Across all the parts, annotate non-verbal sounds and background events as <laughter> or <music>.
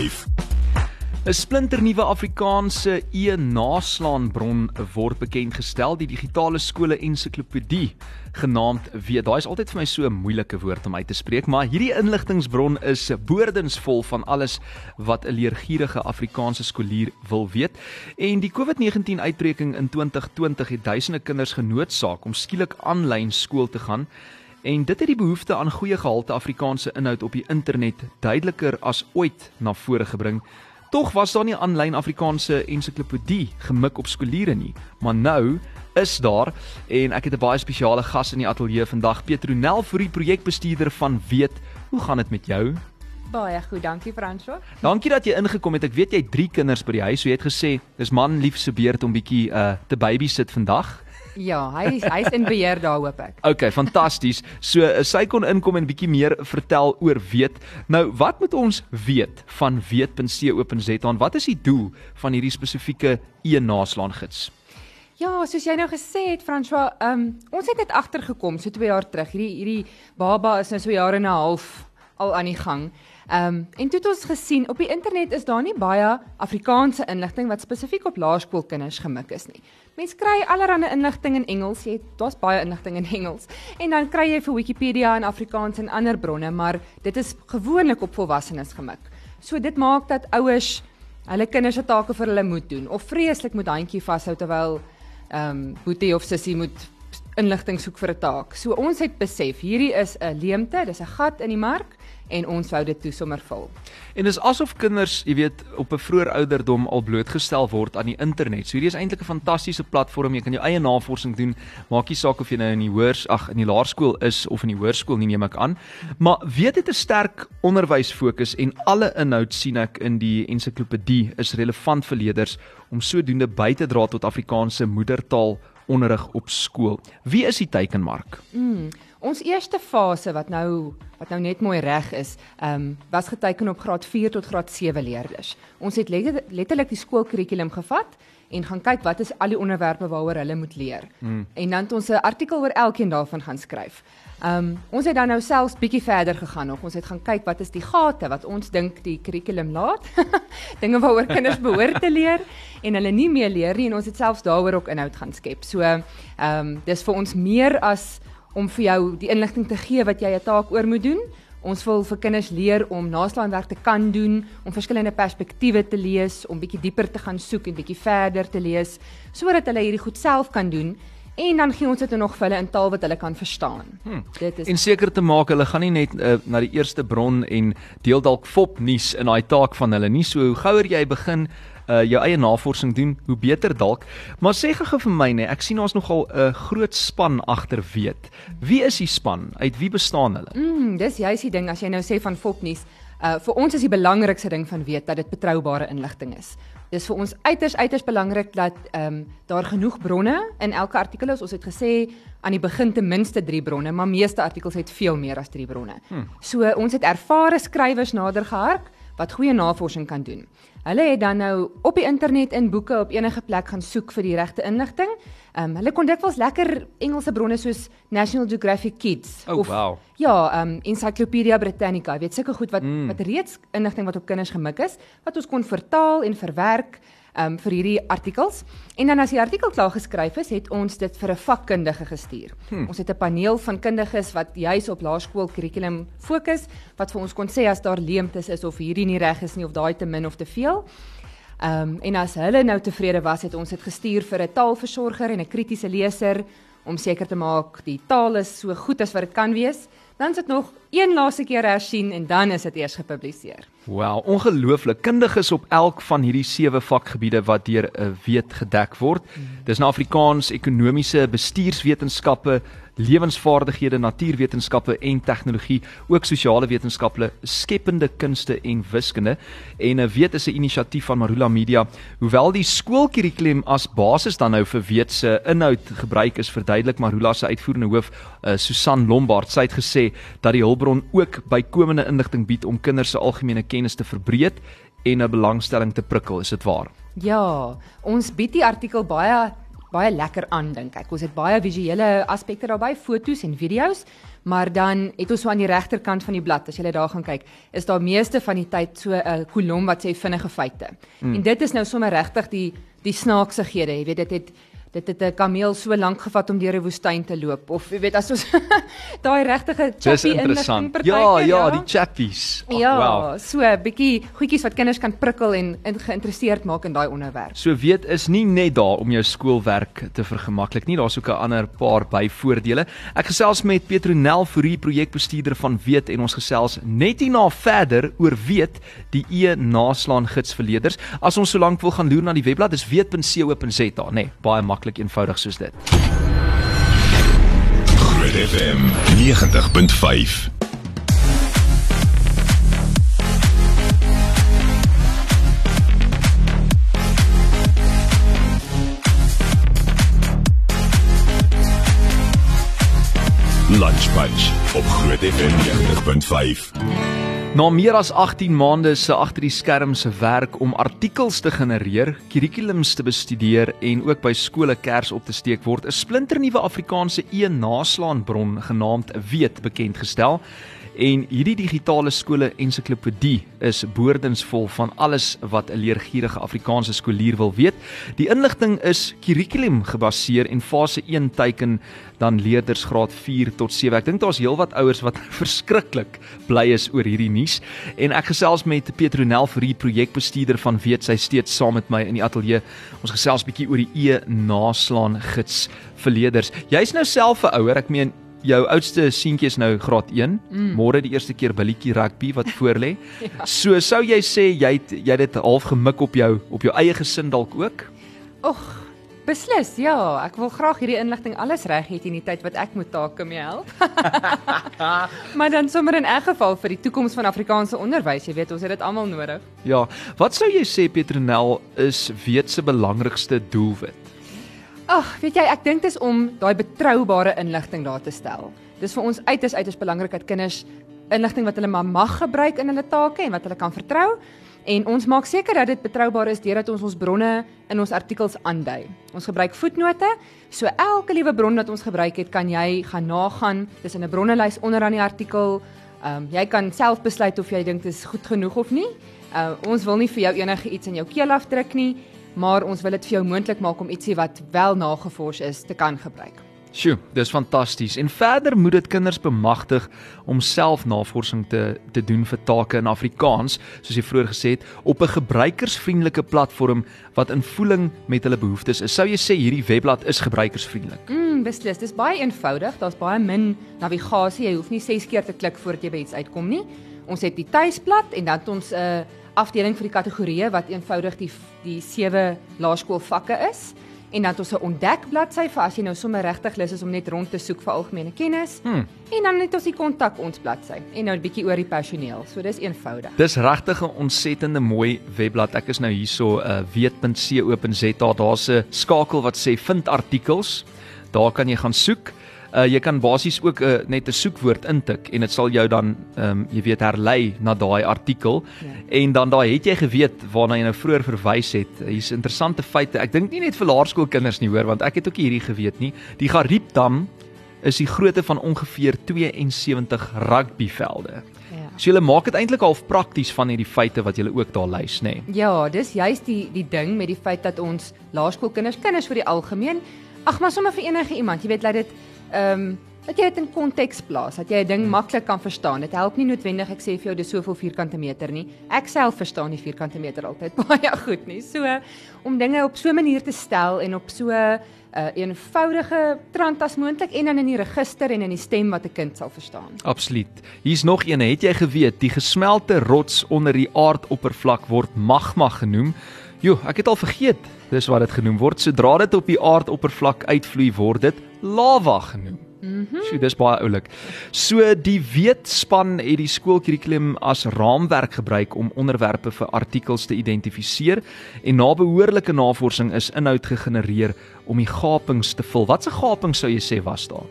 90.5. 'n Splinternuwe Afrikaanse e-naslaanbron word bekend gestel, die digitale skole ensiklopedie genaamd weet. Daai is altyd vir my so 'n moeilike woord om uit te spreek, maar hierdie inligtingbron is boordensvol van alles wat 'n leergierige Afrikaanse skoolier wil weet. En die COVID-19 uitbreking in 2020 het duisende kinders genoodsaak om skielik aanlyn skool te gaan. En dit het die behoefte aan goeie gehalte Afrikaanse inhoud op die internet duideliker as ooit na vore gebring. Tog was daar nie aanlyn Afrikaanse ensiklopedie gemik op skooliere nie, maar nou is daar en ek het 'n baie spesiale gas in die ateljee vandag, Petronel vir die projekbestuurder van Weet. Hoe gaan dit met jou? Baie goed, dankie Fransjo. Dankie dat jy ingekom het. Ek weet jy het 3 kinders by die huis, so jy het gesê dis man lief se beurt om bietjie uh te babysit vandag. Ja, hy is hy's in beheer daar hoop ek. Okay, fantasties. So uh, sy kon inkom en bietjie meer vertel oor weet. Nou, wat moet ons weet van weet.co.za en wat is die doel van hierdie spesifieke e-naslaan gids? Ja, soos jy nou gesê het François, ehm um, ons het net agtergekom so 2 jaar terug. Hierdie hierdie baba is nou so jare en 'n half al aan die gang. Ehm um, en toe het ons gesien op die internet is daar nie baie Afrikaanse inligting wat spesifiek op laerskoolkinders gemik is nie. Mense kry allerlei inligting in Engels, jy daar's baie inligting in Engels. En dan kry jy vir Wikipedia in Afrikaans en ander bronne, maar dit is gewoonlik op volwassenes gemik. So dit maak dat ouers hulle kinders se take vir hulle moet doen of vreeslik moet handjie vashou terwyl ehm um, boetie of sussie moet inligting soek vir 'n taak. So ons het besef hierdie is 'n leemte, dis 'n gat in die mark en ons wou dit toe sommer vul. En dis asof kinders, jy weet, op 'n vroeë ouderdom al blootgestel word aan die internet. So hierdie is eintlik 'n fantastiese platform. Jy kan jou eie navorsing doen. Maak nie saak of jy nou in die hoërs, ag, in die laerskool is of in die hoërskool nie, neem ek aan. Maar weet dit 'n sterk onderwysfokus en alle inhoud sien ek in die ensiklopedie is relevant vir leerders om sodoende by te dra tot Afrikaanse moedertaal onderrig op skool. Wie is die teikenmark? Mm. Ons eerste fase wat nou wat nou net mooi reg is, ehm um, was geteken op graad 4 tot graad 7 leerders. Ons het letterlik die skoolkurrikulum gevat en gaan kyk wat is al die onderwerpe waaroor hulle moet leer. Mm. En dan het ons 'n artikel oor elkeen daarvan gaan skryf. Ehm um, ons het dan nou selfs bietjie verder gegaan nog. Ons het gaan kyk wat is die gate wat ons dink die kurrikulum laat. <laughs> Dinge waaroor kinders behoort te leer en hulle nie meer leer nie en ons het selfs daaroor ook inhoud gaan skep. So ehm um, dis vir ons meer as om vir jou die inligting te gee wat jy 'n taak oor moet doen. Ons wil vir kinders leer om naslaanwerk te kan doen, om verskillende perspektiewe te lees, om bietjie dieper te gaan soek en bietjie verder te lees sodat hulle hierdie goed self kan doen en dan gee ons dit nog vir hulle in taal wat hulle kan verstaan. Hmm. Dit is En seker te maak hulle gaan nie net uh, na die eerste bron en deel dalk fop nuus in daai taak van hulle nie. So hoe gouer jy begin uh jou eie navorsing doen, hoe beter dalk. Maar sê gou vir my nê, ek sien ons nogal 'n uh, groot span agter weet. Wie is die span? Uit wie bestaan hulle? Mm, dis juist die ding as jy nou sê van Fopnuus. Uh vir ons is die belangrikste ding van weet dat dit betroubare inligting is. Dis vir ons uiters uiters belangrik dat ehm um, daar genoeg bronne in elke artikel is. Ons het gesê aan die begin ten minste 3 bronne, maar meeste artikels het veel meer as 3 bronne. Hmm. So ons het ervare skrywers nader gehark wat goeie navorsing kan doen. Hulle het dan nou op die internet in boeke op enige plek gaan soek vir die regte inligting. Ehm um, hulle kon dikwels lekker Engelse bronne soos National Geographic Kids oh, of wow. ja, ehm um, Encyclopedia Britannica, weet sulke goed wat mm. wat reeds inligting wat op kinders gemik is, wat ons kon vertaal en verwerk um, vir hierdie artikels. En dan as die artikel klaar geskryf is, het ons dit vir 'n vakkundige gestuur. Hmm. Ons het 'n paneel van kundiges wat juis op laerskool kurrikulum fokus wat vir ons kon sê as daar leemtes is of hierdie nie reg is nie of daai te min of te veel. Ehm um, en as hulle nou tevrede was, het ons dit gestuur vir 'n taalversorger en 'n kritiese leser om seker te maak die taal is so goed as wat dit kan wees. Dan is dit nog een laaste keer hersien en dan is dit eers gepubliseer. Wel, ongelooflik. Kundiges op elk van hierdie sewe vakgebiede wat deur 'n uh, weet gedek word. Hmm. Dis na Afrikaans, ekonomiese, bestuurswetenskappe, lewensvaardighede, natuurwetenskappe en tegnologie, ook sosiale wetenskappe, skepende kunste en wiskunde. En 'n uh, weet is 'n inisiatief van Marula Media. Hoewel die skoolkurrikulum as basis dan nou vir weet se inhoud gebruik is, verduidelik Marula se uitvoerende hoof, uh, Susan Lombard, sy het gesê dat die hulpbron ook bykomende inligting bied om kinders se algemene kennis te verbreek en 'n belangstelling te prikkel, is dit waar? Ja, ons bied die artikel baie baie lekker aan dink ek. Ons het baie visuele aspekte daarbey, fotos en video's, maar dan het ons so aan die regterkant van die blad, as jy daar gaan kyk, is daar meeste van die tyd so 'n kolom wat sê vinnige feite. Mm. En dit is nou sommer regtig die die snaaksighede, jy weet dit het dit het 'n kameel so lank gevat om deur 'n woestyn te loop. Of jy weet as ons <laughs> daai regtige chappie inligting partyke ja, ja ja. die chappies. Oh, ja wow. so 'n bietjie goedjies wat kinders kan prikkel en, en geïnteresseerd maak in daai onderwerp. So weet is nie net daar om jou skoolwerk te vergemaklik nie daar's ook 'n ander paar byvoordele. Ek gesels met Petronel Fourie projekbestuurder van weet en ons gesels net hierna verder oor weet die e naslaan gids vir leerders as ons so lank wil gaan loer na die webblad is weet.co.za nê? Nee, baie maklik maklik eenvoudig soos dit. Groot FM 90.5 Lunch Bunch op Groot FM 90.5 Na meer as 18 maande se agter die skerm se werk om artikels te genereer, kurrikulums te bestudeer en ook by skole kers op te steek word 'n splinternuwe Afrikaanse e-naslaanbron genaamd Weet bekend gestel. En hierdie digitale skole ensiklopedie is boordensvol van alles wat 'n leergierige Afrikaanse skoolier wil weet. Die inligting is kurrikulum gebaseer en fase 1 teiken dan leerders graad 4 tot 7. Ek dink daar's heelwat ouers wat <laughs> verskriklik bly is oor hierdie nuus en ek gesels met Petronel vir die projekbestuurder van weet sy steeds saam met my in die ateljee. Ons gesels bietjie oor die e-naslaan gids vir leerders. Jy's nou self 'n ouer, ek meen jou oudste seentjie is nou graad 1. Mm. Môre die eerste keer billetjie rugby wat <laughs> voor lê. ja. So sou jy sê jy het, jy het dit half gemik op jou op jou eie gesin dalk ook? Och, beslis. Ja, ek wil graag hierdie inligting alles reg hê in die tyd wat ek moet take mee help. <laughs> <laughs> maar dan sommer in elk geval vir die toekoms van Afrikaanse onderwys, jy weet, ons het dit almal nodig. Ja, wat sou jy sê Petronel is weet se belangrikste doelwit? Ag, weet jy, ek dink dit is om daai betroubare inligting daar te stel. Dis vir ons uiters uiters belangrik dat kinders inligting wat hulle maar mag gebruik in hulle take en wat hulle kan vertrou. En ons maak seker dat dit betroubaar is deurdat ons ons bronne in ons artikels aandui. Ons gebruik voetnote, so elke liewe bron wat ons gebruik het, kan jy gaan nagaan. Dis in 'n bronnelys onder aan die artikel. Ehm um, jy kan self besluit of jy dink dit is goed genoeg of nie. Uh, ons wil nie vir jou enige iets in jou keel afdruk nie maar ons wil dit vir jou moontlik maak om ietsie wat wel nagevors is te kan gebruik. Sjoe, dis fantasties. En verder moet dit kinders bemagtig om self navorsing te te doen vir take in Afrikaans, soos jy vroeër gesê het, op 'n gebruikersvriendelike platform wat in voeling met hulle behoeftes is. Sou jy sê hierdie webblad is gebruikersvriendelik? Mm, beslis. Dis baie eenvoudig. Daar's baie min navigasie. Jy hoef nie 6 keer te klik voordat jy by iets uitkom nie. Ons het die tuisblad en dan het ons 'n uh, afdeling vir die kategorieë wat eenvoudig die die sewe laerskoolvakke is en dan het ons 'n ontdek bladsy vir as jy nou sommer regtig lus is om net rond te soek vir algemene kennis. Hmm. En dan het ons die kontak ons bladsy en nou 'n bietjie oor die personeel. So dis eenvoudig. Dis regtig 'n ontsettende mooi webblad. Ek is nou hierso 'n uh, weet.co.za. Daar's 'n skakel wat sê vind artikels. Daar kan jy gaan soek. Uh jy kan basies ook uh, net 'n soekwoord intik en dit sal jou dan ehm um, jy weet herlei na daai artikel ja. en dan daai het jy geweet waarna jy nou vroeër verwys het. Hier's interessante feite. Ek dink nie net vir laerskoolkinders nie hoor want ek het ook hierdie geweet nie. Die Gariepdam is die grootte van ongeveer 72 rugbyvelde. Ja. So jy maak dit eintlik half prakties van hierdie feite wat jy ook daar lys, nê. Nee. Ja, dis juist die die ding met die feit dat ons laerskoolkinders kinders vir die algemeen ag maar sommer vir enige iemand, jy weet, laat dit ehm um, dat jy dit in konteks plaas, dat jy 'n ding maklik kan verstaan. Dit help nie noodwendig ek sê vir jou dis soveel vierkante meter nie. Ek self verstaan die vierkante meter altyd <laughs> baie goed nie. So om dinge op so 'n manier te stel en op so 'n uh, eh, eenvoudige trant as moontlik en dan in die register en in die stem wat 'n kind sal verstaan. Absoluut. Hier's nog een, het jy geweet, die gesmelte rots onder die aardoppervlak word magma genoem. Jo, ek het al vergeet. Dis wat dit genoem word. Sodra dit op die aardoppervlak uitvloei, word dit lava genoem. Mhm. Mm so dis baie oulik. So die weetspan het die skoolkurrikulum as raamwerk gebruik om onderwerpe vir artikels te identifiseer en na behoorlike navorsing is inhoud gegenereer om die gapings te vul. Watse gapings sou jy sê was daar?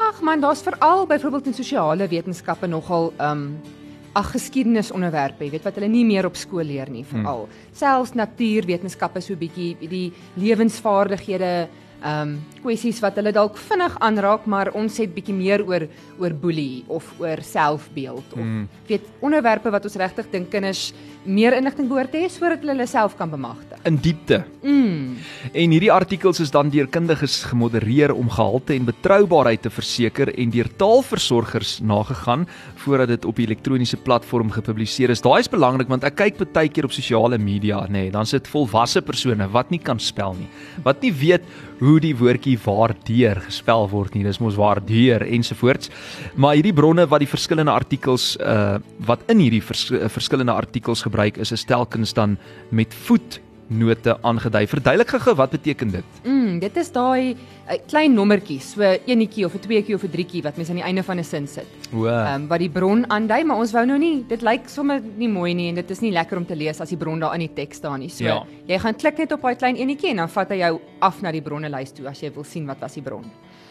Ag man, daar's veral byvoorbeeld in sosiale wetenskappe nogal ehm um, ag geskiedenisonderwerpe, weet wat hulle nie meer op skool leer nie, veral. Hmm. Selfs natuurwetenskappe so bietjie die lewensvaardighede Ehm um, kwessies wat hulle dalk vinnig aanraak, maar ons het bietjie meer oor oor boelie of oor selfbeeld of mm. weet onderwerpe wat ons regtig dink kinders meer inligting behoort te hê sodat hulle hulle self kan bemagtig. In diepte. Mm. En hierdie artikels is dan deur kundiges gemodereer om gehalte en betroubaarheid te verseker en deur taalversorgers nagegaan voordat dit op die elektroniese platform gepubliseer is. Daai is belangrik want ek kyk baie keer op sosiale media, nê, nee, dan sit volwasse persone wat nie kan spel nie, wat nie weet hoe die woordjie waardeur gespel word nie. Dis mos waardeur ensovoorts. Maar hierdie bronne wat die verskillende artikels uh wat in hierdie vers, verskillende artikels gebruik is, is telkens dan met voet note aangedui. Verduidelik gou wat beteken dit? Mm, dit is daai uh, klein nommertjies, so enetjie of 'n tweetjie of 'n drietjie wat mens aan die einde van 'n sin sit. O. Ehm um, wat die bron aandui, maar ons wou nou nie, dit lyk sommer nie mooi nie en dit is nie lekker om te lees as die bron daar in die teks staan nie. So Ja. jy gaan klik net op daai klein enetjie en dan vat hy jou af na die bronnelys toe as jy wil sien wat was die bron.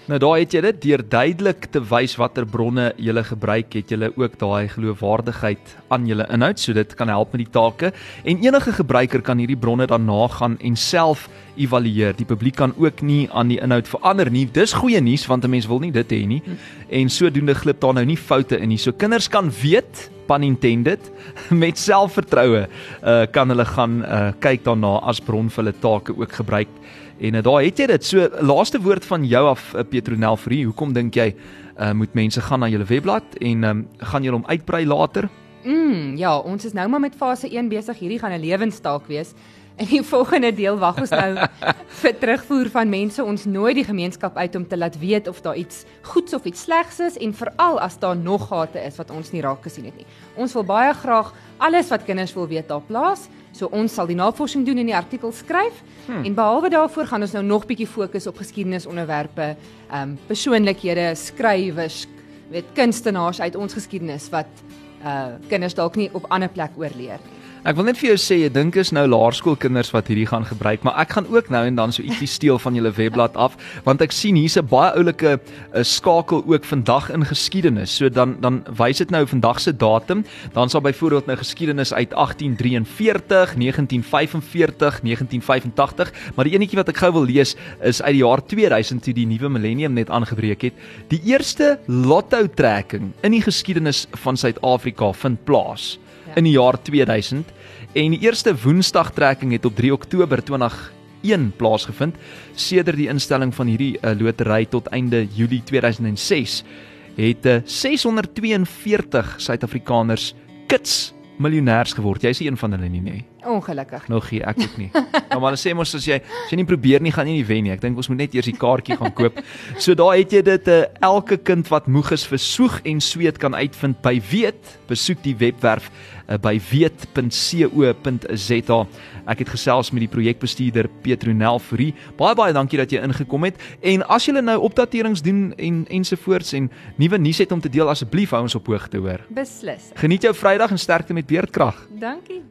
Nou daai het jy dit deur duidelik te wys watter bronne jy gebruik, het jy ook daai geloofwaardigheid aan jou inhoud, so dit kan help met die take. En enige gebruiker kan hierdie bronne dan nagaan en self evalueer. Die publiek kan ook nie aan die inhoud verander nie. Dis goeie nuus want 'n mens wil nie dit hê nie. En sodoende glip daar nou nie foute in nie. So kinders kan weet pun intended <laughs> met selfvertroue uh, kan hulle gaan uh, kyk daarna as bron vir hulle take ook gebruik En uh, daar het jy dit. So laaste woord van jou af uh, Petronel vir u. Hoekom dink jy uh, moet mense gaan na julle webblad en um, gaan julle hom uitbrei later? Mm, ja, ons is nou maar met fase 1 besig. Hierdie gaan 'n lewenstaak wees. In die <laughs> volgende deel wag ons nou <laughs> vir terugvoer van mense. Ons nooi die gemeenskap uit om te laat weet of daar iets goeds of iets slegs is en veral as daar nog gate is wat ons nie raak gesien het nie. Ons wil baie graag alles wat kinders wil weet daar plaas. So ons sal die navorsing doen en die artikel skryf. Hmm. En behalwe daarvoor gaan ons nou nog bietjie fokus op geskiedenisonderwerpe, ehm um, persoonlikhede, skrywers, weet kunstenaars uit ons geskiedenis wat uh kinders dalk nie op ander plek oorleer nie. Ek wil net vir jou sê, ek dink is nou laerskoolkinders wat hierdie gaan gebruik, maar ek gaan ook nou en dan so ietsie steel van julle webblad af, want ek sien hier's 'n baie oulike uh, skakel ook vandag in geskiedenis. So dan dan wys dit nou vandag se datum, dan sal byvoorbeeld nou geskiedenis uit 1843, 1945, 1985, maar die enetjie wat ek gou wil lees is uit die jaar 2000 toe die nuwe millennium net aangebreek het. Die eerste lotto trekking in die geskiedenis van Suid-Afrika vind plaas. In die jaar 2000 en die eerste woensdagtrekking het op 3 Oktober 2001 plaasgevind sedert die instelling van hierdie uh, lotery tot einde Julie 2006 het uh, 642 Suid-Afrikaners kits miljonêers geword. Jy's een van hulle nie, nê? Ongelukkig. Nog gee ek ook nie. Nou maar sê mos as jy as jy nie probeer nie, gaan jy nie wen nie. Ek dink ons moet net eers die kaartjie gaan koop. <laughs> So daar het jy dit uh, elke kind wat moeg is vir soeg en sweet kan uitvind by weet. Besoek die webwerf by weet.co.za. Ek het gesels met die projekbestuurder Petronel Fourie. Baie baie dankie dat jy ingekom het. En as jy nou opdaterings doen en ensovoorts en nuwe nuus het om te deel, asseblief hou ons op hoogte hoor. Beslis. Geniet jou Vrydag en sterkte met beerdkrag. Dankie.